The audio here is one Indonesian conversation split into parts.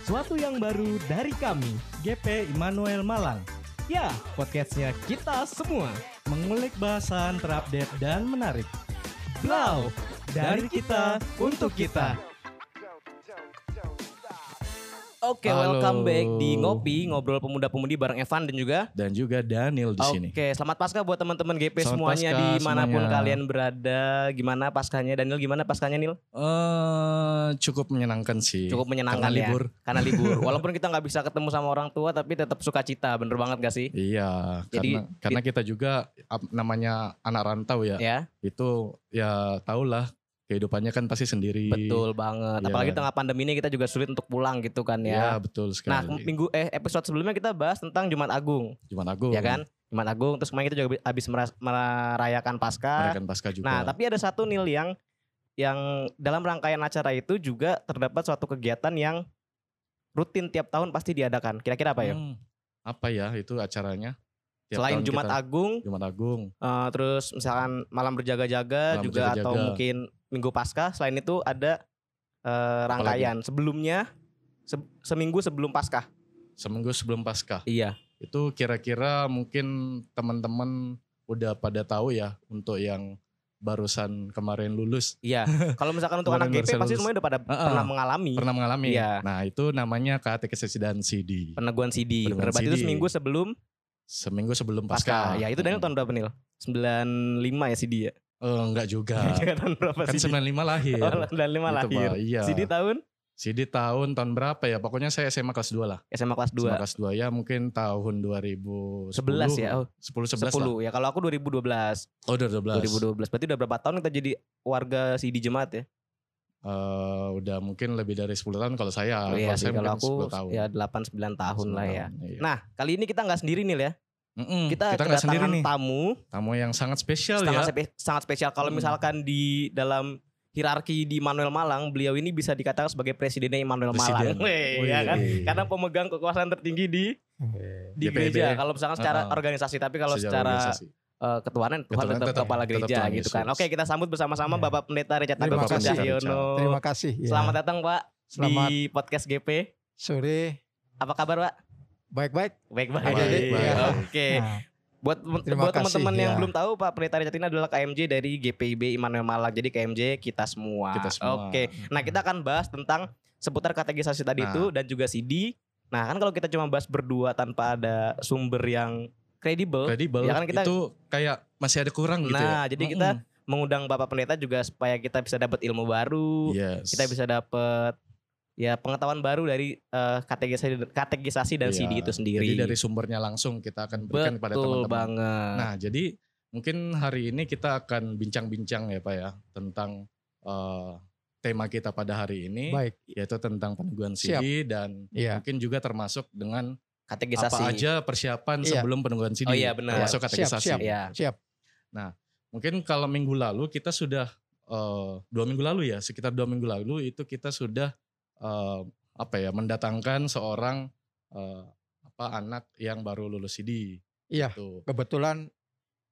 Sesuatu yang baru dari kami, GP Immanuel Malang. Ya, podcastnya kita semua. Mengulik bahasan terupdate dan menarik. Blau, dari kita untuk kita. Oke, Halo. welcome back di Ngopi, ngobrol pemuda-pemudi bareng Evan dan juga dan juga Daniel di sini. Oke, selamat pasca buat teman-teman GP Selamat semuanya Paskah di mana pun semuanya. kalian berada. Gimana paskanya Daniel? Gimana paskanya Nil? Eh, cukup menyenangkan sih. Cukup menyenangkan Karena ya. libur. Karena libur. Walaupun kita nggak bisa ketemu sama orang tua, tapi tetap suka cita. Bener banget gak sih? Iya, Jadi- karena karena kita juga namanya anak rantau ya. Ya, Itu ya tahulah kehidupannya kan pasti sendiri. betul banget. Iya. Apalagi tengah pandemi ini kita juga sulit untuk pulang gitu kan Ya, ya. betul Nah, sekali. minggu eh episode sebelumnya kita bahas tentang Jumat Agung, Jumat Agung. ya kan? Jumat Agung. Terus kemarin kita juga habis merayakan Pasca. Merayakan pasca juga. Nah, tapi ada satu Nil yang yang dalam rangkaian acara itu juga terdapat suatu kegiatan yang rutin tiap tahun pasti diadakan. Kira-kira apa ya? Hmm, apa ya itu acaranya? Tiap Selain Jumat kita- Agung, Jumat Agung. eh, terus misalkan malam berjaga-jaga Malam juga atau berjaga-jaga. mungkin Minggu Pasca. Selain itu ada eh, rangkaian sebelumnya se- seminggu sebelum Pasca. Seminggu sebelum pasca. Iya. Itu kira-kira mungkin teman-teman udah pada tahu ya untuk yang barusan kemarin lulus Iya. Kalau misalkan untuk anak GP pasti semuanya udah pada Heeh. pernah mengalami pernah mengalami. Iya. Nah, itu namanya katekesi dan CD. peneguhan CD. Peneguhan berarti itu CD. seminggu sebelum Seminggu sebelum Pasca. pasca. Ya, itu Daniel tahun berapa Nil? 95 ya CD ya? Eh, enggak juga. tahun berapa kan CD? 95 lahir. Oh, 95 Itu, lahir. Pak. Iya. CD tahun CD tahun tahun berapa ya? Pokoknya saya SMA kelas 2 lah. SMA kelas 2. SMA kelas 2 ya mungkin tahun 2010. 11 ya. Oh, 10 11 lah. 10 ya. Kalau aku 2012. Oh, udah 12. 2012. Berarti udah berapa tahun kita jadi warga CD jemaat ya? Eh, udah mungkin lebih dari 10 tahun kalau saya. Oh, iya kalau saya kalau aku 10 tahun. ya 8 9 tahun lah ya. Iya. Nah, kali ini kita nggak sendiri nih ya. Mm-mm, Kita, kita nggak sendiri kedatangan nih. tamu Tamu yang sangat spesial sangat, ya. spe- sangat spesial. Kalau Hmm. misalkan di dalam hierarki di Manuel Malang, beliau ini bisa dikatakan sebagai presidennya Immanuel Presiden. Malang. Weh, Wih. ya kan? Karena pemegang kekuasaan tertinggi di di gereja. Kalau misalkan secara Uh-uh. organisasi, tapi kalau Secara secara organisasi. Eh, ketuanan Tuhan Ketuhanan tetap, tetap- kepala tetap gereja Tuhan gitu kan. Oke, kita sambut bersama-sama Ya. Bapak Pendeta Richard Terima Agung kasih. Cahyono. Terima kasih. ya. Selamat datang Pak Selamat di podcast GP. sore. Apa kabar Pak? Baik-baik. Baik-baik. Baik, baik. Ya. Oke. Nah, Buat Terima buat teman-teman yang ya. belum tahu Pak Pendeta Richard ini adalah KMJ dari GPIB Immanuel Malang. Jadi KMJ kita semua. Kita semua. Oke. Nah, kita akan bahas tentang seputar kategorisasi tadi Nah. itu dan juga CD. Nah, kan kalau kita cuma bahas berdua tanpa ada sumber yang kredibel, kredibel Ya kan kita- itu kayak masih ada kurang gitu ya. Nah, jadi kita mengundang Bapak Pendeta juga supaya kita bisa dapat ilmu baru, yes. kita bisa dapat ya pengetahuan baru dari eh, kategorisasi kategorisasi dan Iya. CD itu sendiri. Jadi dari sumbernya langsung kita akan berikan kepada Betul teman-teman. banget. Nah, jadi mungkin hari ini kita akan bincang-bincang ya Pak ya tentang eh, tema kita pada hari ini baik. yaitu tentang peneguhan CD dan Iya. mungkin juga termasuk dengan kategorisasi. apa aja persiapan Iya. sebelum peneguhan CD. Oh iya, benar. Termasuk Siap, kategorisasi. siap. Iya. Siap. Mungkin kalau minggu lalu kita sudah eh, dua minggu lalu ya sekitar dua minggu lalu itu kita sudah eh, apa ya mendatangkan seorang eh, apa anak yang baru lulus CD. Iya. Gitu. Kebetulan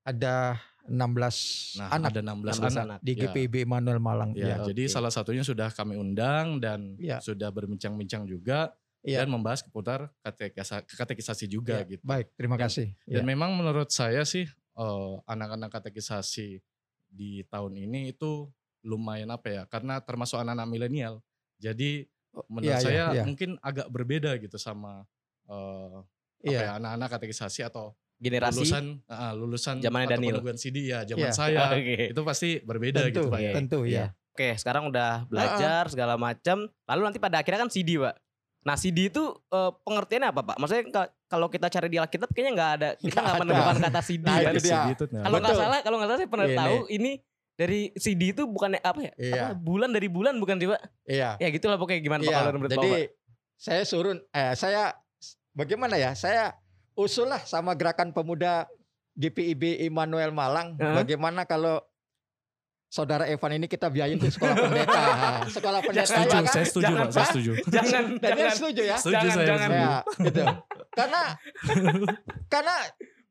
ada 16 Nah anak ada 16, 16 anak. anak. di Ya. GPIB Manuel Malang. Ya, Iya. jadi oke. salah satunya sudah kami undang dan Iya. sudah berbincang-bincang juga Iya. dan membahas seputar katekisa- katekisasi juga Iya. gitu. Baik, terima Dan- kasih. Dan Iya. memang menurut saya sih eh, anak-anak katekisasi di tahun ini itu lumayan apa ya? Karena termasuk anak-anak milenial. Jadi menurut iya, saya iya. mungkin agak berbeda gitu sama eh, apa Iya. ya anak-anak katekisasi atau generasi lulusan ah, lulusan atau Daniel. peneguhan CD ya zaman Iya. saya Oke. itu pasti berbeda Tentu, gitu Pak ya. tentu Iya. ya. Oke, sekarang udah belajar segala macam. Lalu nanti pada akhirnya kan CD, Pak. Nah, CD itu eh, pengertiannya apa, Pak? Maksudnya ka- kalau kita cari di Alkitab kayaknya nggak ada kita Nggak menemukan kata CD Nah, itu dia. Nah. Kalau nggak salah, kalau nggak salah saya pernah Ini. tahu ini dari CD itu bukan apa ya? Iya. Apa, bulan dari bulan bukan sih, Pak? Iya. Ya gitulah pokoknya gimana Pak Iya. kalau menurut Jadi Bapak? saya suruh eh saya bagaimana ya? Saya usul lah sama gerakan pemuda GPIB Immanuel Malang Heeh. bagaimana kalau Saudara Evan ini kita biayain tuh sekolah pendeta. sekolah pendeta setuju, ya kan? saya setuju, Jangan, Pak, saya setuju. Jangan jangan setuju ya? Setuju Jangan, saya. jangan. Ya, gitu. Karena karena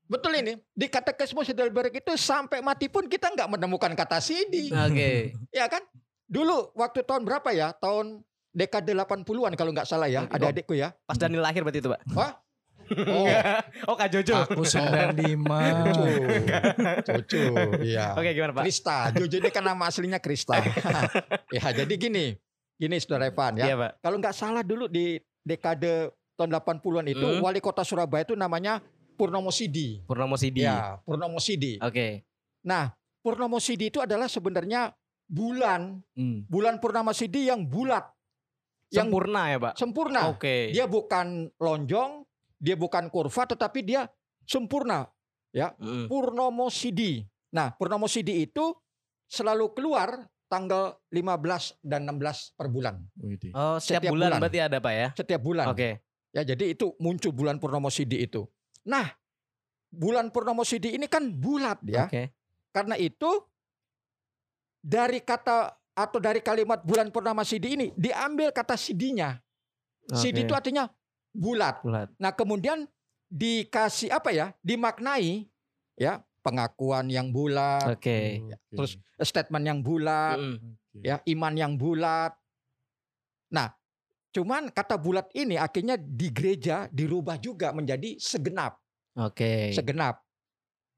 betul ini di katekismus Heidelberg itu sampai mati pun kita nggak menemukan kata CD, Oke. ya kan? Dulu waktu tahun berapa ya? Tahun dekade 80-an kalau nggak salah ya, Oh. adik-adikku ya. Pas Daniel lahir berarti itu, Pak. Wah. Oh, oh, Kak Jojo. Aku 95. Cucu. Cucu. Iya. Oke, gimana, Pak? Krista. Jojo ini kan nama aslinya Krista. ya, jadi gini. Gini Saudara Evan ya. Iya, Pak. Kalau nggak salah dulu di dekade tahun 80-an itu Hmm. wali kota Surabaya itu namanya Purnomo Sidi. Purnomo Sidi. Ya, Purnomo Sidi. Oke. Nah, Purnomo Sidi itu adalah sebenarnya bulan, Hmm. bulan Purnama Sidi yang bulat, yang Sempurna ya, Pak. sempurna. Oke. Dia bukan lonjong, dia bukan kurva, tetapi dia sempurna. Mm. Purnomo Sidi. Nah, Purnomo Sidi itu selalu keluar tanggal 15 dan 16 per bulan. Widih. Oh, setiap, Setiap bulan, bulan. berarti ada, Pak ya? Setiap bulan. Oke. Ya, jadi itu muncul bulan Purnomo Sidi itu. Nah, bulan Purnomo Sidi ini kan bulat ya. Oke. Karena itu dari kata atau dari kalimat bulan purnama sidi ini diambil kata sidinya. Sidi Oke. itu artinya bulat. bulat. Nah, kemudian dikasih apa ya? Dimaknai ya, pengakuan yang bulat, Oke. terus statement yang bulat, Mm. ya, iman yang bulat. Nah, cuman kata bulat ini akhirnya di gereja dirubah juga menjadi segenap. Oke. segenap.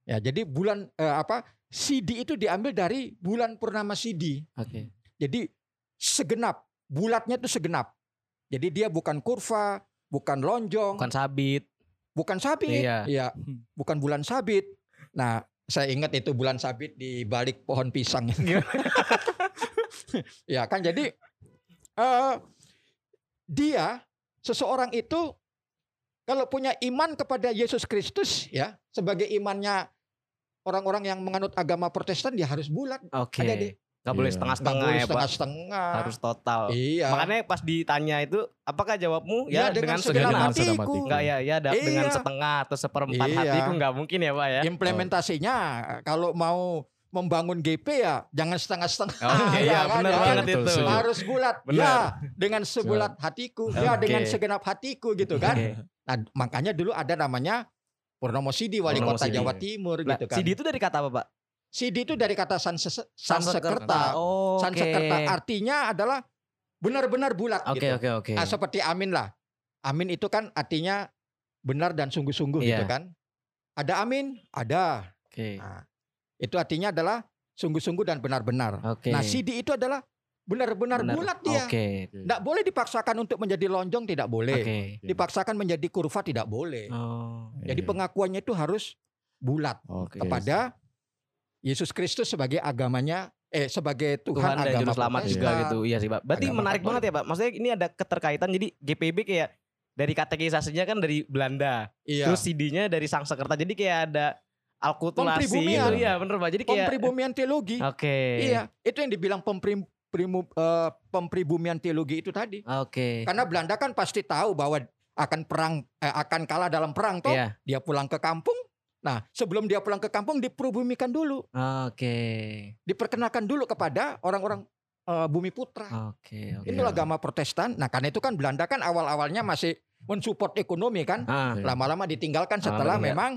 Ya, jadi bulan eh, apa? Sidi itu diambil dari bulan purnama Sidi. Oke. Jadi segenap, bulatnya itu segenap. Jadi dia bukan kurva, bukan lonjong, bukan, Bukan sabit. sabit. Iya. Iya, bukan bulan sabit. Nah, saya ingat itu bulan sabit di balik pohon pisang. ya kan jadi eh dia seseorang itu kalau punya iman kepada Yesus Kristus ya sebagai imannya orang-orang yang menganut agama Protestan dia harus bulat, Oke. Deh. Gak boleh Iya. setengah-setengah boleh ya, Pak. setengah-setengah. Harus total. Iya. Makanya pas ditanya itu, apakah jawabmu? Ya, Ya, dengan dengan segenap hatiku. hatiku. Enggak ya, ya da- dengan Iya. setengah atau seperempat Iya. hatiku nggak mungkin ya, Pak ya. Implementasinya kalau mau membangun GP ya jangan setengah-setengah. Oke, Ya iya kan, benar ya kan? banget Betul, itu. harus bulat. Benar. Ya, dengan sebulat hatiku, ya Oke. dengan segenap hatiku gitu kan. Oke. Nah, makanya dulu ada namanya Purnomo Sidi wali Purnomo kota Sidi. Jawa Timur Nah, gitu kan. CD itu dari kata apa, Pak? Sidi itu dari kata Sanse- Sansekerta. Oh. Sansekerta artinya adalah benar-benar bulat Oke, gitu. oke, oke. Ah, seperti amin lah. Amin itu kan artinya benar dan sungguh-sungguh Iya. gitu kan. Ada amin, ada. Oke. Nah, itu artinya adalah sungguh-sungguh dan benar-benar. Oke. Nah, Sidi itu adalah benar-benar Benar. bulat dia. Oke. Tidak boleh dipaksakan untuk menjadi lonjong, tidak boleh. Oke. Dipaksakan menjadi kurva, tidak boleh. Oh. Jadi Iya. pengakuannya itu harus bulat Oke. kepada Yesus Kristus sebagai agamanya, eh sebagai Tuhan, Tuhan dan agama juru selamat juga gitu. Iya sih, Pak. Berarti Agama menarik Katolik. banget ya, Pak. Maksudnya ini ada keterkaitan jadi GPB kayak dari katekisasinya kan dari Belanda. Iya. Terus CD-nya dari Sangsekerta. Jadi kayak ada alkulturasi gitu. Iya, bener Pak. Jadi kayak Pempribumian teologi. Oke. Iya, itu yang dibilang pemprim, primu- eh, pempribumian teologi itu tadi. Oke. Karena Belanda kan pasti tahu bahwa akan perang eh, akan kalah dalam perang toh. Iya. Dia pulang ke kampung. Nah, sebelum dia pulang ke kampung diperubumikan dulu, Oke. diperkenalkan dulu kepada orang-orang eh, bumi putra. Oke, oke. Itu agama Protestan. Nah, karena itu kan Belanda kan awal-awalnya masih mensupport ekonomi kan. Ah, Iya. Lama-lama ditinggalkan Lama setelah ditinggal. memang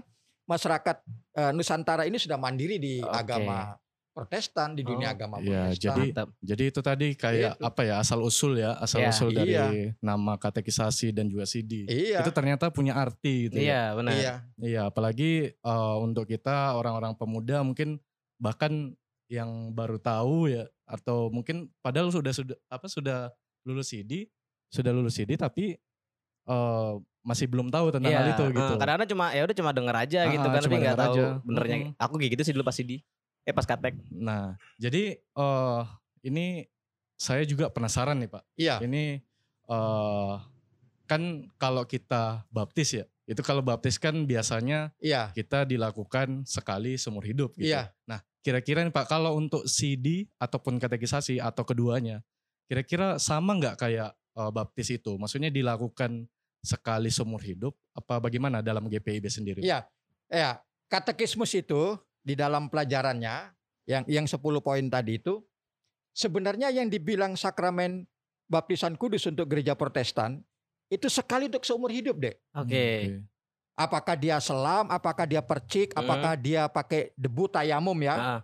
masyarakat eh, Nusantara ini sudah mandiri di Oke. agama Protestan, di dunia Oh. agama Iya, Protestan. jadi mantap. Jadi itu tadi kayak Itu. apa ya asal usul ya asal Iya. usul dari Iya. nama katekisasi dan juga CD. Iya. Itu ternyata punya arti gitu ya. Iya, benar. Iya. Iya, apalagi eh, untuk kita orang-orang pemuda mungkin bahkan yang baru tahu ya atau mungkin padahal sudah sudah apa sudah lulus CD, sudah lulus CD tapi eh, masih belum tahu tentang hal itu eh, gitu. Kadang-kadang cuma ya udah cuma denger aja Ah, gitu ah, kan cuma tapi nggak tahu aja. benernya. Aku kayak gitu sih dulu pas CD. Eh pas katek. Nah, jadi eh ini saya juga penasaran nih Pak. Iya. Ini eh kan kalau kita baptis ya, itu kalau baptis kan biasanya Iya. kita dilakukan sekali seumur hidup gitu. Iya. Nah, kira-kira nih Pak kalau untuk CD ataupun katekisasi atau keduanya, kira-kira sama nggak kayak eh, baptis itu? Maksudnya dilakukan sekali seumur hidup apa bagaimana dalam GPIB sendiri? Iya. Ya, katekismus itu di dalam pelajarannya yang yang 10 poin tadi itu sebenarnya yang dibilang sakramen baptisan kudus untuk gereja Protestan itu sekali untuk seumur hidup, Dek. Oke. Apakah dia selam, apakah dia percik, Hmm. apakah dia pakai debu tayamum ya. Ah,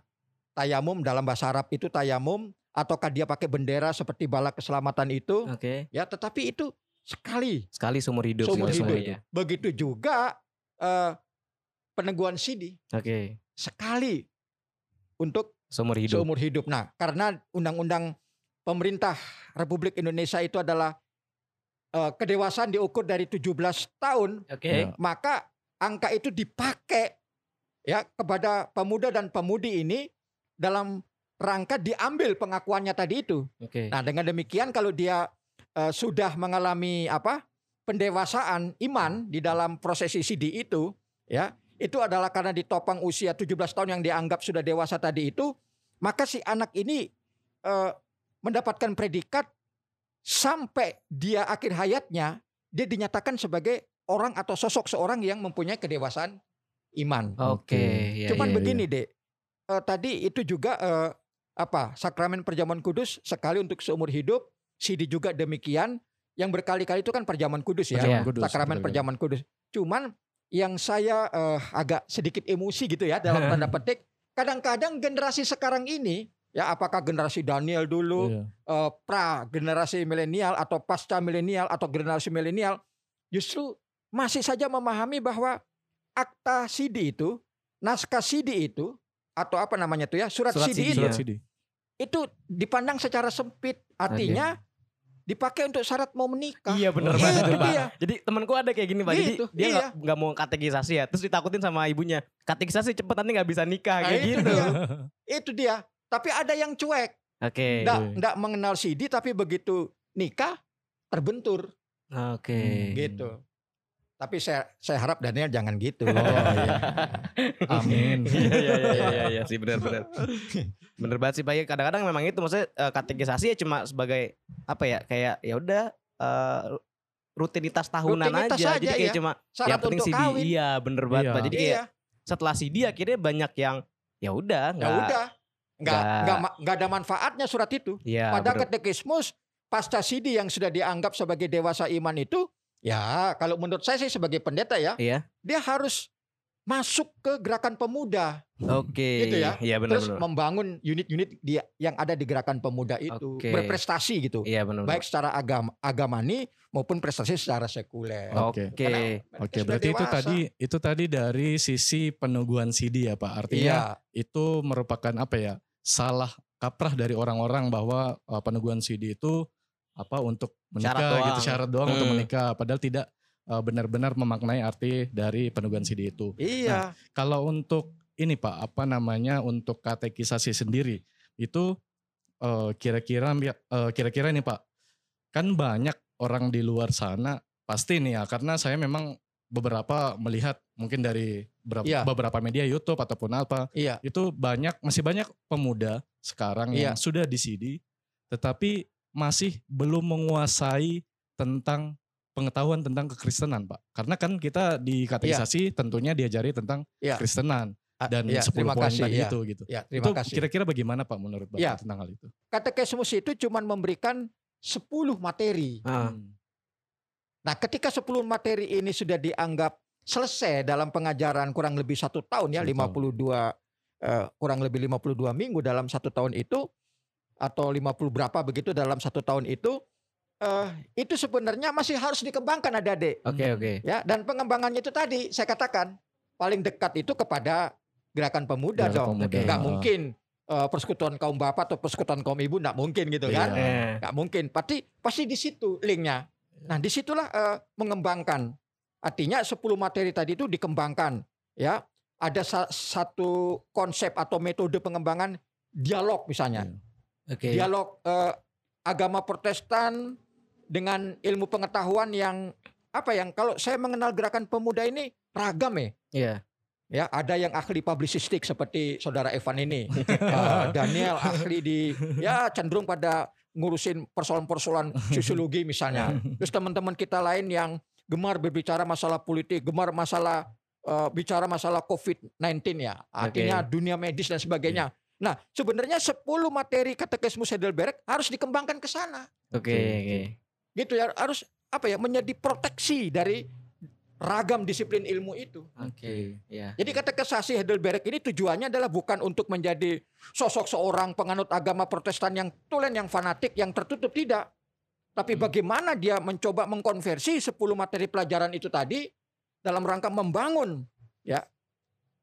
tayamum dalam bahasa Arab itu tayamum ataukah dia pakai bendera seperti bala keselamatan itu Oke. ya tetapi itu sekali Sekali seumur hidup. seumur hidup. Begitu juga eh, peneguhan sidi Oke. Sekali untuk Seumur hidup. seumur hidup. Nah, karena undang-undang pemerintah Republik Indonesia itu adalah eh, kedewasaan diukur dari 17 tahun, Oke. Ya. maka angka itu dipakai ya kepada pemuda dan pemudi ini dalam rangka diambil pengakuannya tadi itu. Oke. Nah, dengan demikian kalau dia eh, sudah mengalami apa? pendewasaan iman di dalam prosesi CD itu, ya, itu adalah karena ditopang usia 17 tahun yang dianggap sudah dewasa tadi itu, maka si anak ini eh, mendapatkan predikat sampai dia akhir hayatnya dia dinyatakan sebagai orang atau sosok seorang yang mempunyai kedewasaan iman. Oke. ya, Cuman ya. begini, Dek. Eh, tadi itu juga eh, apa? Sakramen perjamuan kudus sekali untuk seumur hidup. CD juga demikian. Yang berkali-kali itu kan perjamuan kudus ya. Perjamuan kudus, Sakramen betul. perjamuan kudus. Cuman yang saya eh, agak sedikit emosi gitu ya dalam tanda petik. Kadang-kadang generasi sekarang ini ya apakah generasi Daniel dulu, Iya. eh, pra generasi milenial atau pasca milenial atau generasi milenial justru masih saja memahami bahwa akta CD itu, naskah CD itu atau apa namanya itu ya, surat, Surat CD, CD, itu Surat. CD. itu dipandang secara sempit. Artinya dipakai untuk syarat mau menikah. Iya bener Iya, banget itu dia. Jadi temanku ada kayak gini Pak. Jadi Gitu, dia iya. nggak nggak mau katekisasi ya. Terus ditakutin sama ibunya. Katekisasi cepet nanti nggak bisa nikah Nah, kayak itu gitu. dia. Itu dia. Tapi ada yang cuek, Oke. nggak Iya. nggak mengenal CD tapi begitu nikah terbentur Oke. Hmm. gitu. Tapi saya saya harap Daniel jangan gitu. Oh, iya. Amin. Iya iya iya iya iya sih benar benar. Bener banget sih Pak. Ya, Kadang-kadang memang itu maksudnya eh, katekisasi ya cuma sebagai apa ya kayak ya udah eh, rutinitas tahunan Rutinitas aja. aja, Jadi kayak ya. cuma Syarat yang penting CD. kawin. Iya bener banget Iya. Pak. Jadi kayak Iya, setelah CD akhirnya banyak yang ya udah ya nggak udah. Nggak, nggak- nggak, ada manfaatnya surat itu. Iya, Pada bener. katekismus pasca CD yang sudah dianggap sebagai dewasa iman itu, ya kalau menurut saya sih sebagai pendeta ya, Iya. dia harus masuk ke gerakan pemuda, Oke. Gitu ya. Iya benar terus benar. membangun unit-unit dia yang ada di gerakan pemuda itu, Oke. berprestasi gitu, Iya benar. baik secara agama agamani maupun prestasi secara sekuler. Oke. Mereka Oke, sudah berarti itu dewasa. tadi itu tadi dari sisi peneguhan CD ya Pak. Artinya Iya, itu merupakan apa ya? Salah kaprah dari orang-orang bahwa uh, peneguhan CD itu apa untuk menikah Syarat gitu doang. syarat doang untuk Hmm. menikah padahal tidak uh, benar-benar memaknai arti dari peneguhan CD itu. iya, Kalau untuk ini Pak, apa namanya untuk katekisasi sendiri itu eh, kira-kira eh, kira-kira ini Pak, kan banyak orang di luar sana pasti nih ya karena saya memang beberapa melihat mungkin dari beberapa, Iya. beberapa media YouTube ataupun apa iya, itu banyak masih banyak pemuda sekarang yang Iya. sudah di CD tetapi masih belum menguasai tentang pengetahuan tentang kekristenan Pak. Karena kan kita di katekisasi tentunya diajari tentang Iya. kekristenan Ah, dan iya, 10 terima poin kasih, tadi iya. itu gitu. ya, Itu terima kasih. kira-kira bagaimana Pak menurut Bapak Iya. tentang hal itu? Katekismus itu cuma memberikan 10 materi. Ah, Hmm. Nah, ketika 10 materi ini sudah dianggap selesai dalam pengajaran kurang lebih satu tahun ya, Satu 52 eh, kurang lebih 52 minggu dalam satu tahun itu atau 50 berapa begitu dalam satu tahun itu eh, itu sebenarnya masih harus dikembangkan adik-adik. Oke oke. ya dan pengembangannya itu tadi saya katakan paling dekat itu kepada gerakan pemuda Gerakan dong. pemuda. nggak Ah. mungkin eh, persekutuan kaum bapak atau persekutuan kaum ibu nggak mungkin gitu kan? Iya. Eh, nggak mungkin. Pasti pasti di situ linknya. Nah di situlah eh, mengembangkan. Artinya 10 materi tadi itu dikembangkan ya. Ada sa- satu konsep atau metode pengembangan dialog misalnya Oke. dialog eh, agama Protestan dengan ilmu pengetahuan yang apa yang kalau saya mengenal gerakan pemuda ini ragam ya. Iya. ya ada yang ahli publisistik seperti saudara Evan ini. Eh, Daniel ahli di ya cenderung pada ngurusin persoalan-persoalan sosiologi misalnya. Terus teman-teman kita lain yang gemar berbicara masalah politik gemar masalah eh, bicara masalah COVID-19 ya. Artinya dunia medis dan sebagainya nah sebenarnya 10 materi katekismus Heidelberg harus dikembangkan ke sana Oke oke. gitu ya harus apa ya menjadi proteksi dari ragam disiplin ilmu itu. Oke. Ya. Jadi katekisasi Heidelberg ini tujuannya adalah bukan untuk menjadi sosok seorang penganut agama Protestan yang tulen, yang fanatik, yang tertutup tidak. Tapi Hmm. bagaimana dia mencoba mengkonversi 10 materi pelajaran itu tadi dalam rangka membangun ya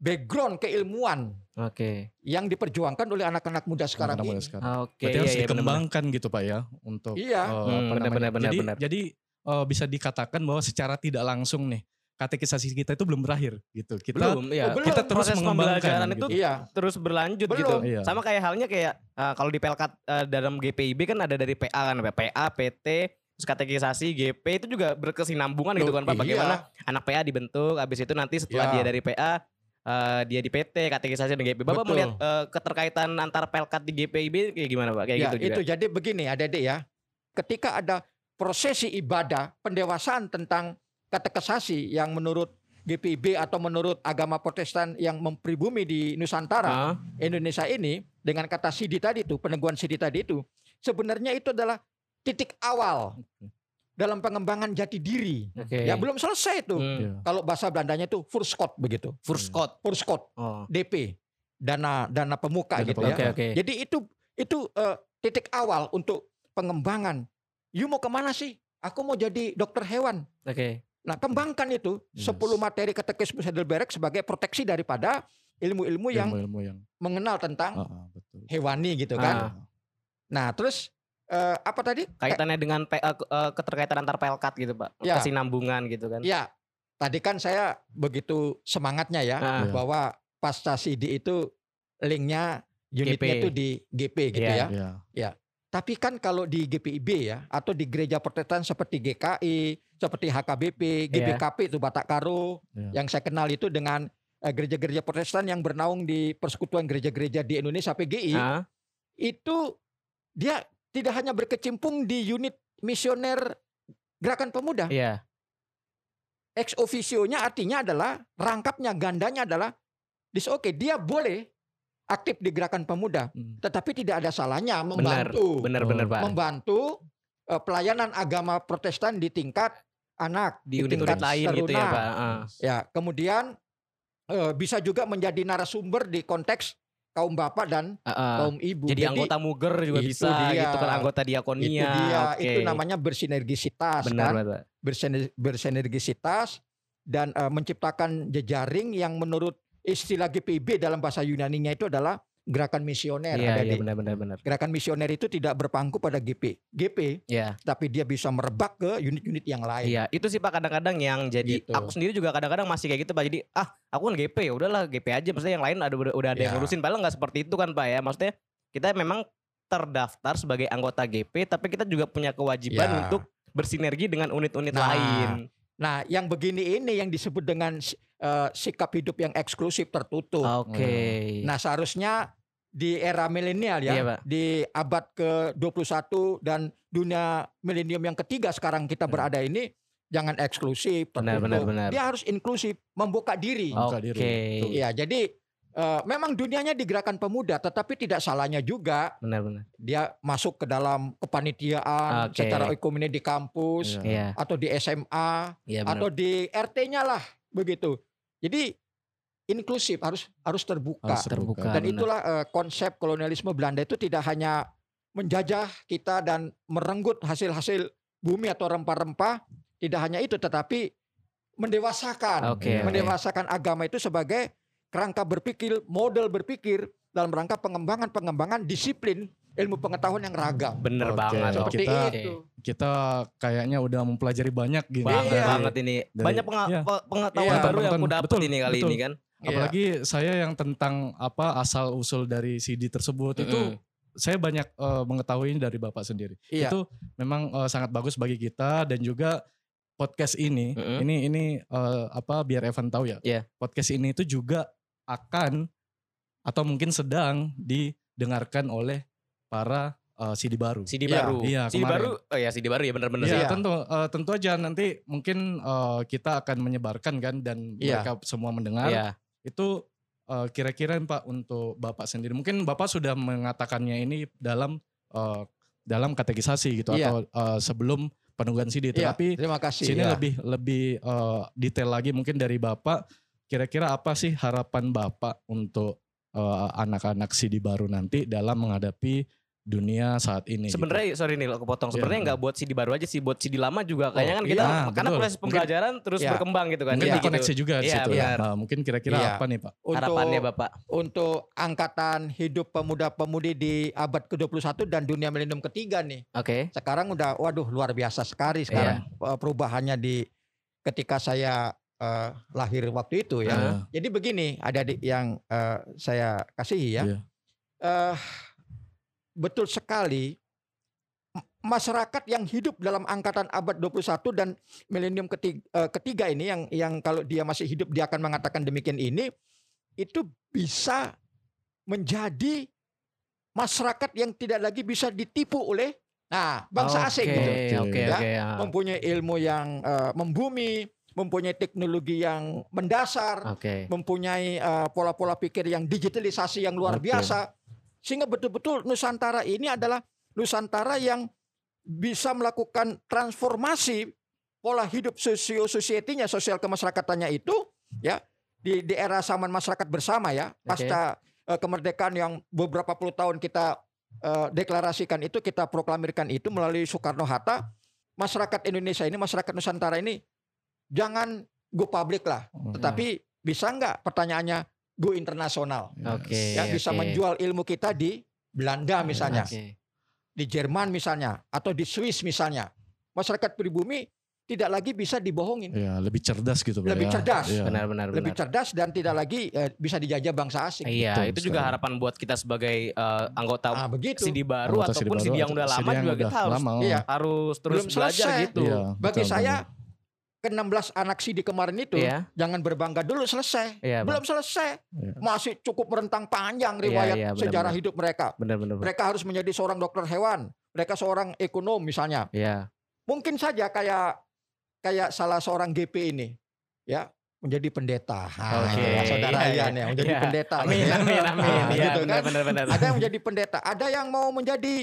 background keilmuan Oke. yang diperjuangkan oleh anak-anak muda sekarang Anak-anak ini. muda sekarang. Oke. Berarti iya, harus iya, benar-benar. dikembangkan gitu Pak ya untuk Iya. eh, Hmm, apa benar, jadi benar. jadi eh, bisa dikatakan bahwa secara tidak langsung nih katekisasi kita itu belum berakhir gitu. Kita Belum, ya. Oh, belum. kita terus Proses mengembangkan pembelajaran gitu. itu Iya. terus berlanjut Belum. gitu. Iya. Sama kayak halnya kayak uh, kalau di Pelkat uh, dalam GPIB kan ada dari PA kan, PA, PT, terus katekisasi, GP itu juga berkesinambungan gitu Loh, kan Pak. iya. Bagaimana anak PA dibentuk, habis itu nanti setelah Iya. dia dari PA uh, dia di PT, katekisasi dan GP. Bapak Betul. melihat uh, keterkaitan antara Pelkat di GPIB kayak gimana Pak? Kayak ya, gitu juga. itu jadi begini adik-adik ya. Ketika ada prosesi ibadah pendewasaan tentang katekisasi yang menurut GPIB atau menurut agama Protestan yang mempribumi di Nusantara Ah, Indonesia ini dengan kata sidi tadi itu peneguhan sidi tadi itu sebenarnya itu adalah titik awal dalam pengembangan jati diri. Oke. Ya belum selesai itu. Hmm. Iya. Kalau bahasa Belandanya itu Furskot begitu. Furskot. Furskot Oh. DP dana dana pemuka Dana gitu pemuka. ya. Oke, oke. Jadi itu itu eh, titik awal untuk pengembangan. You mau ke mana sih? Aku mau jadi dokter hewan. Oke. Nah kembangkan itu Yes. 10 materi katekismus Heidelberg sebagai proteksi daripada ilmu-ilmu yang yang mengenal tentang betul. hewani gitu Ah. kan. Nah terus eh, apa tadi? Kaitannya dengan P- uh, ke- uh, keterkaitan antar Pelkat gitu Pak. Ya. Kesinambungan gitu kan. Ya tadi kan saya begitu semangatnya ya Ah. Iya. bahwa pasca CD itu linknya unitnya GP. itu di GP gitu Iya. ya. Ya. Tapi kan kalau di GPIB ya atau di gereja Protestan seperti GKI, seperti HKBP, GBKP itu Batak Karo Iya. yang saya kenal itu dengan gereja-gereja Protestan yang bernaung di Persekutuan Gereja-gereja di Indonesia PGI Ah, itu dia tidak hanya berkecimpung di unit misioner Gerakan Pemuda. Iya. Ex officio-nya artinya adalah rangkapnya gandanya adalah dis oke dia boleh aktif di Gerakan Pemuda, Hmm. tetapi tidak ada salahnya Benar. membantu Benar-benar. Pak. membantu eh, pelayanan agama Protestan di tingkat anak, Di unit-unit tingkat lain gitu ya. Pak. Ah. Ya, kemudian eh, bisa juga menjadi narasumber di konteks kaum bapak dan Ah, ah. kaum ibu. Jadi, anggota muger juga itu bisa dia. gitu kan anggota itu diakonia. dia, Oke. itu namanya bersinergisitas benar kan, Pak. Bersiner- bersinergisitas dan eh, menciptakan jejaring yang menurut istilah GPIB dalam bahasa Yunaninya itu adalah gerakan misioner. Iya, Ada iya di- benar-benar benar. Gerakan misioner itu tidak berpangku pada GP, GP, Iya. tapi dia bisa merebak ke unit-unit yang lain. Iya, itu sih Pak kadang-kadang yang jadi Gitu. aku sendiri juga kadang-kadang masih kayak gitu Pak. Jadi ah, aku kan GP, ya udahlah GP aja maksudnya yang lain ada udah, ada yang Ya. ngurusin padahal nggak seperti itu kan Pak ya. Maksudnya kita memang terdaftar sebagai anggota GP tapi kita juga punya kewajiban Ya. untuk bersinergi dengan unit-unit Nah, lain. Nah, yang begini ini yang disebut dengan eh, sikap hidup yang eksklusif tertutup. Oke. Nah, seharusnya di era milenial ya, Iya, Pak. di abad ke-21 dan dunia milenium yang ketiga sekarang kita berada ini jangan eksklusif, Hmm. Benar, tertutup. benar, benar. Dia harus inklusif, membuka diri. Membuka Oke. diri. Betul. Iya, jadi eh, memang dunianya di gerakan pemuda, tetapi tidak salahnya juga Benar-benar. dia masuk ke dalam kepanitiaan Oke. secara ekonomi di kampus Iya. Iya. atau di SMA Iya benar. atau di RT-nya lah begitu. Jadi inklusif harus harus terbuka. Harus terbuka. Dan benar. itulah eh, konsep kolonialisme Belanda itu tidak hanya menjajah kita dan merenggut hasil-hasil bumi atau rempah-rempah, tidak hanya itu tetapi mendewasakan. Oke. Mendewasakan agama itu sebagai kerangka berpikir, model berpikir dalam rangka pengembangan-pengembangan disiplin ilmu pengetahuan yang ragam. Bener Oke, banget. Seperti kita- itu. Kita kayaknya udah mempelajari banyak gini. Banget Iya. banget ini. Dari- Banyak penga- iya. pe- pengetahuan Iya. baru yang aku dapat betul, ini kali betul. ini kan. Apalagi saya yang tentang apa asal usul dari CD tersebut itu Mm-mm. saya banyak eh, mengetahui dari Bapak sendiri. Iya. Itu memang eh, sangat bagus bagi kita dan juga podcast ini Mm-mm. ini ini eh, apa biar Evan tahu ya. Iya. Podcast ini itu juga akan atau mungkin sedang didengarkan oleh para eh, CD baru. CD Iya, baru. iya, CD kemarin. baru. Oh ya CD baru ya bener-bener Iya. Iya. tentu eh, tentu aja nanti mungkin eh, kita akan menyebarkan kan dan Iya. mereka semua mendengar Iya. itu eh, kira-kira Pak untuk Bapak sendiri mungkin Bapak sudah mengatakannya ini dalam eh, dalam katekisasi gitu Iya. atau eh, sebelum penungguan CD. Iya, Tetapi terima kasih. sini ya. lebih lebih eh, detail lagi mungkin dari Bapak. Kira-kira apa sih harapan Bapak untuk eh, anak-anak CD baru nanti dalam menghadapi dunia saat ini? gitu? Sebenarnya sorry nih aku potong. Sebenarnya Iya. nggak buat CD baru aja sih, buat CD lama juga. Kayaknya kan kita iya, karena betul. proses pembelajaran terus Iya. berkembang gitu kan. Mungkin Jadi dikoneksi gitu. juga di Iya, situ ya. benar. Nah, mungkin kira-kira Iya. apa nih Pak? untuk Harapannya Bapak. untuk angkatan hidup pemuda-pemudi di abad ke-21 dan dunia milenium ketiga nih. Oke. Sekarang udah waduh luar biasa sekali sekarang eh, perubahannya di ketika saya eh, lahir waktu itu ya. Iya. Jadi begini, ada di, yang eh, saya kasihi ya. Iya. Eh, betul sekali masyarakat yang hidup dalam angkatan abad 21 dan milenium ketiga, ketiga ini yang yang kalau dia masih hidup dia akan mengatakan demikian ini itu bisa menjadi masyarakat yang tidak lagi bisa ditipu oleh nah bangsa asing Oke, gitu Oke, Ya, oke. ya. mempunyai ilmu yang eh, membumi mempunyai teknologi yang mendasar Oke. mempunyai eh, pola-pola pikir yang digitalisasi yang luar Oke. biasa sehingga betul-betul Nusantara ini adalah Nusantara yang bisa melakukan transformasi pola hidup sosio society-nya sosial kemasyarakatannya itu ya di, di era zaman masyarakat bersama ya pasca eh, kemerdekaan yang beberapa puluh tahun kita eh, deklarasikan itu kita proklamirkan itu melalui Soekarno Hatta masyarakat Indonesia ini masyarakat Nusantara ini jangan go public lah. Hmm. Tetapi bisa nggak pertanyaannya go internasional. yang Okay, yang bisa okay. menjual ilmu kita di Belanda misalnya. Okay. Di Jerman misalnya atau di Swiss misalnya. Masyarakat pribumi tidak lagi bisa dibohongin. Ya, lebih cerdas gitu, Lebih ya. cerdas. Benar, benar, benar. Lebih cerdas dan tidak lagi eh, bisa dijajah bangsa asing. Iya, itu sekali. juga harapan buat kita sebagai uh, anggota ah, begitu. CD baru anggota ataupun CD, baru, CD yang udah lama juga kita harus, lama, iya. harus terus Belum belajar gitu. Iya, Bagi saya ke-16 anak Sidi kemarin itu yeah. jangan berbangga dulu selesai. Yeah, Belum bang. selesai. Yeah. Masih cukup rentang panjang iya, riwayat yeah, yeah, bener, sejarah hidup mereka. Bener, bener, bener. Mereka harus menjadi seorang dokter hewan, mereka seorang ekonom misalnya. Yeah. Mungkin saja kayak kayak salah seorang GP ini ya menjadi pendeta. Ya, saudara iya, iya. ya menjadi pendeta. Ada yang menjadi pendeta, ada yang mau menjadi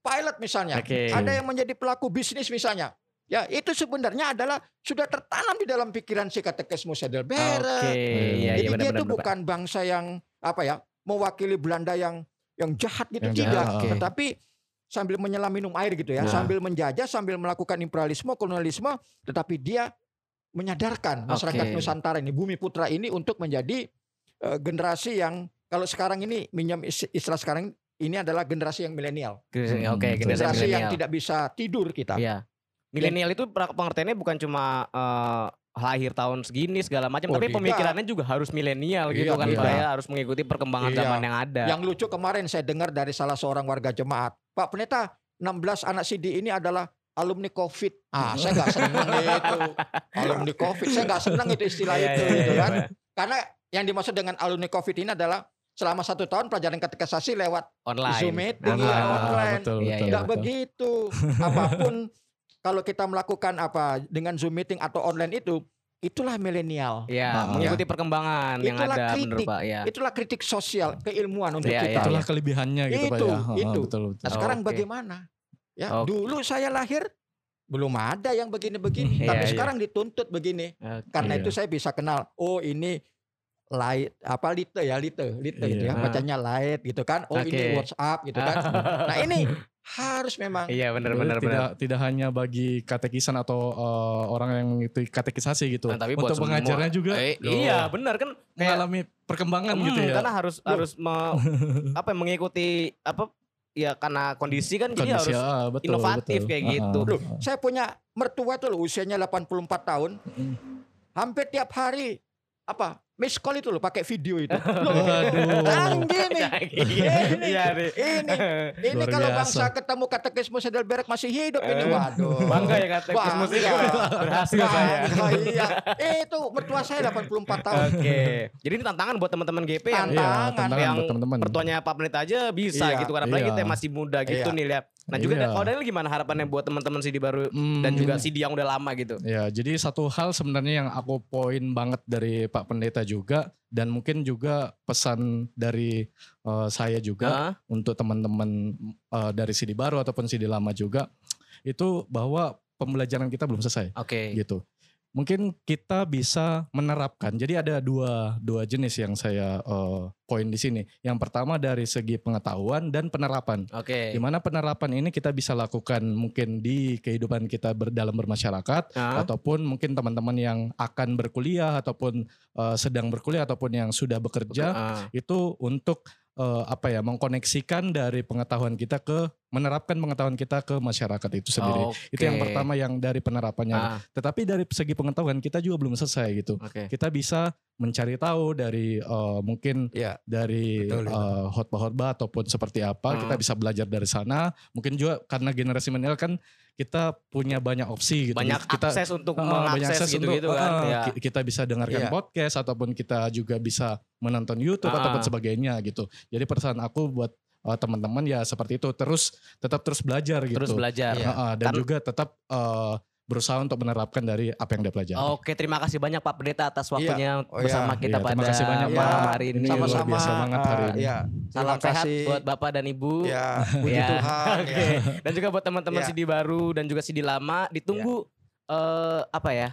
pilot misalnya, okay. ada yang menjadi pelaku bisnis misalnya. Ya, itu sebenarnya adalah sudah tertanam di dalam pikiran si katekismus Heidelberg. iya, Jadi iya benar, dia benar, tuh benar. bukan bangsa yang apa ya, mewakili Belanda yang yang jahat gitu Yang tidak, jahat, oke. tetapi sambil menyelam minum air gitu ya, Nah. sambil menjajah, sambil melakukan imperialisme, kolonialisme, tetapi dia menyadarkan masyarakat. Nusantara ini, bumi putra ini untuk menjadi eh, generasi yang kalau sekarang ini minjam is- istilah sekarang ini adalah generasi yang milenial, Oke, Hmm, generasi generasi yang tidak bisa tidur kita. Iya. Milenial itu pengertiannya bukan cuma eh, lahir tahun segini segala macam, Oh, tapi tidak. pemikirannya juga harus milenial gitu Iya, kan, tidak. Pak ya, harus mengikuti perkembangan Iya. zaman yang ada. Yang lucu kemarin saya dengar dari salah seorang warga jemaat, Pak Pendeta, 16 anak CD ini adalah alumni COVID. Ah, saya nggak senang itu. Alumni COVID, saya nggak senang itu istilah Iya, itu, iya, gitu iya, kan. iya. Karena yang dimaksud dengan alumni COVID ini adalah selama satu tahun pelajaran katekisasi lewat Online. Zoom meeting, Online. iya, Ah, online. betul, Iya, betul, iya. Betul. begitu. Apa pun kalau kita melakukan apa dengan Zoom meeting atau online itu, itulah milenial. Iya, Ah, mengikuti perkembangan yang Itulah ada, bener kritik. Pak. Ya. Itulah kritik sosial, keilmuan untuk Iya, kita. iya, Itulah kelebihannya gitu Pak Itu, ya. Ah, itu. Betul, betul. Nah, sekarang Oke. bagaimana? Ya, Oke. dulu saya lahir belum ada yang begini-begini, Iya, tapi iya. sekarang dituntut begini. Oke. Karena Iya. itu saya bisa kenal, oh ini light apa lite ya lite lite gitu ya Iya. bacanya light gitu kan oh Oke. ini WhatsApp gitu kan nah ini harus memang Iya, benar benar tidak benar. tidak hanya bagi katekisan atau eh, orang yang mengikuti katekisasi gitu. Nah, tapi buat Untuk semua- mengajarnya juga Eh, loh, iya, benar kan kayak mengalami perkembangan Hmm, gitu ya. Karena harus harus me- apa ya, mengikuti apa ya karena kondisi kan jadi Kondisi, harus ah, betul, inovatif betul. kayak Ah, gitu. ah, Loh, ah. saya punya mertua tuh loh usianya 84 tahun Mm. hampir tiap hari apa miss call itu loh pakai video itu Waduh. canggih nih Iya, ini iya, nih. ini ini kalau bangsa ketemu katekismus Heidelberg masih hidup ini Eh, waduh Bangga ya Bangga. musik berhasil saya. Bangga, iya itu mertua saya 84 tahun Oke. Jadi ini tantangan buat teman-teman GP yang Iya, Tantangan. tantangan yang buat teman-teman. pertuanya Pak Peneliti aja bisa Iya, gitu kan apalagi iya. kita masih muda gitu Iya. nih lihat. Nah juga Iya. kalau Daniel gimana harapannya buat teman-teman CD baru Hmm, dan juga CD yang udah lama gitu. Ya, jadi satu hal sebenarnya yang aku poin banget dari Pak Pendeta juga dan mungkin juga pesan dari eh, saya juga Hah? untuk teman-teman eh, dari CD baru ataupun CD lama juga itu bahwa pembelajaran kita belum selesai Oke. gitu. Mungkin kita bisa menerapkan. Jadi ada dua dua jenis yang saya eh, poin di sini. Yang pertama dari segi pengetahuan dan penerapan. Oke. Di mana penerapan ini kita bisa lakukan mungkin di kehidupan kita ber, dalam bermasyarakat Ah, ataupun mungkin teman-teman yang akan berkuliah ataupun eh, sedang berkuliah ataupun yang sudah bekerja ah. itu untuk eh, apa ya mengkoneksikan dari pengetahuan kita ke menerapkan pengetahuan kita ke masyarakat itu sendiri. Itu yang pertama yang dari penerapannya. Ah, Tetapi dari segi pengetahuan kita juga belum selesai gitu. Oke. Kita bisa mencari tahu dari eh, mungkin Ya. dari Betul, betul. eh, khotbah-khotbah ataupun seperti apa Hmm. kita bisa belajar dari sana. Mungkin juga karena generasi milenial kan kita punya banyak opsi gitu. Banyak kita akses untuk banyak mengakses akses gitu-gitu untuk, kan. ah, Ya. ki- kita bisa dengarkan Iya. podcast ataupun kita juga bisa menonton YouTube Ah. ataupun sebagainya gitu. Jadi pesan aku buat uh, teman-teman ya seperti itu terus tetap terus belajar gitu. Terus belajar. Iya. Ah, ah, dan Kan- juga tetap uh, berusaha untuk menerapkan dari apa yang dia pelajari. Oke, terima kasih banyak Pak Pendeta atas waktunya Oh, bersama iya. kita Iya, pada terima kasih banyak, malam hari ini. Ini luar Sama-sama. biasa banget hari eh, ini. ya. Salam Terima sehat kasih. buat Bapak dan Ibu. Ya, puji Ya. Tuhan. Oke. ya. Dan juga buat teman-teman Ya. CD baru dan juga CD lama ditunggu eh apa ya?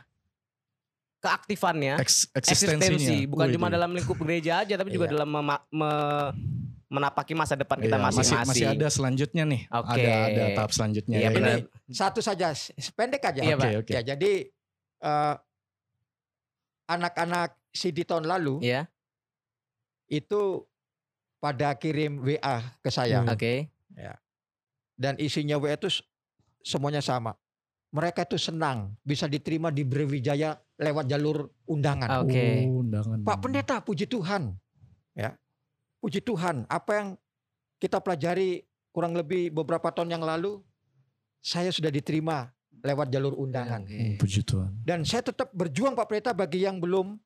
keaktifannya, Eks- eksistensinya. eksistensi, bukan Wih, cuma dalam lingkup gereja aja tapi juga Iya. dalam mema- me- menapaki masa depan kita Iya, masih masing-masing. masih ada selanjutnya nih. Oke. Ada ada tahap selanjutnya. Iya ya. benar. Satu saja, pendek aja. Iya, Pak. oke. Ya, jadi eh, anak-anak CD tahun lalu Iya, itu pada kirim WA ke saya Hmm. oke. dan isinya WA itu semuanya sama. Mereka itu senang bisa diterima di Brawijaya lewat jalur undangan. Oke. Oh, undangan. Pak Pendeta, puji Tuhan. Ya. Puji Tuhan, apa yang kita pelajari kurang lebih beberapa tahun yang lalu saya sudah diterima lewat jalur undangan. Hmm, puji Tuhan. Dan saya tetap berjuang Pak Pendeta bagi yang belum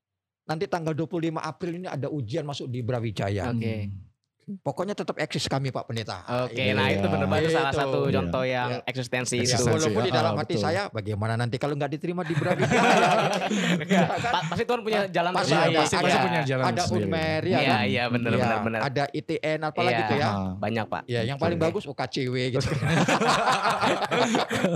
nanti tanggal 25 April ini ada ujian masuk di Brawijaya. Oke. Hmm. Pokoknya tetap eksis kami Pak Pendeta. Oke, Iya. nah itu benar banget salah Itu. satu Iya. contoh yang Iya. eksistensi Ya, itu. Walaupun di Ah, dalam hati betul. saya bagaimana nanti kalau nggak diterima di Brawijaya. Ya, pa- pasti Tuhan punya jalan Pasti tersendiri. ada, pasti, ada, pasti punya jalan ada sendiri. Unmer ya Iya, kan? iya benar Ya, benar benar. Ada ITN apalagi Iya. gitu ya. Ah. Banyak, Pak. Ya, yang paling bagus UKCW gitu.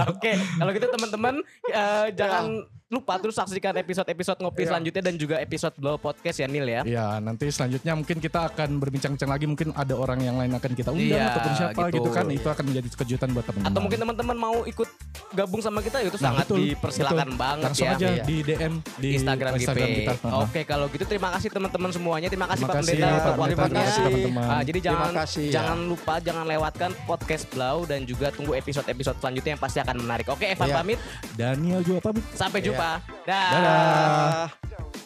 Oke, kalau gitu teman-teman eh, jangan lupa terus saksikan episode-episode ngopi Iya. selanjutnya dan juga episode Blow Podcast ya Nil ya. Ya nanti selanjutnya mungkin kita akan berbincang-bincang lagi mungkin ada orang yang lain akan kita undang Iya, ataupun siapa gitu. gitu. kan itu akan menjadi kejutan buat teman-teman. Atau mungkin teman-teman mau ikut gabung sama kita itu Nah, sangat betul, dipersilakan banget langsung ya. aja Iya. di DM di Instagram, GP. kita. Oke, kalau gitu terima kasih teman-teman semuanya. Terima kasih Terima Pak Pendeta Pak untuk Pendeta, terima kasih. teman-teman. Ah, jadi Terima jangan kasih, ya. jangan lupa jangan lewatkan podcast Blau dan juga tunggu episode-episode selanjutnya yang pasti akan menarik. Oke, Evan Iya. pamit. Daniel juga pamit. Sampai Iya. Jumpa. Dah. Dadah. Ah.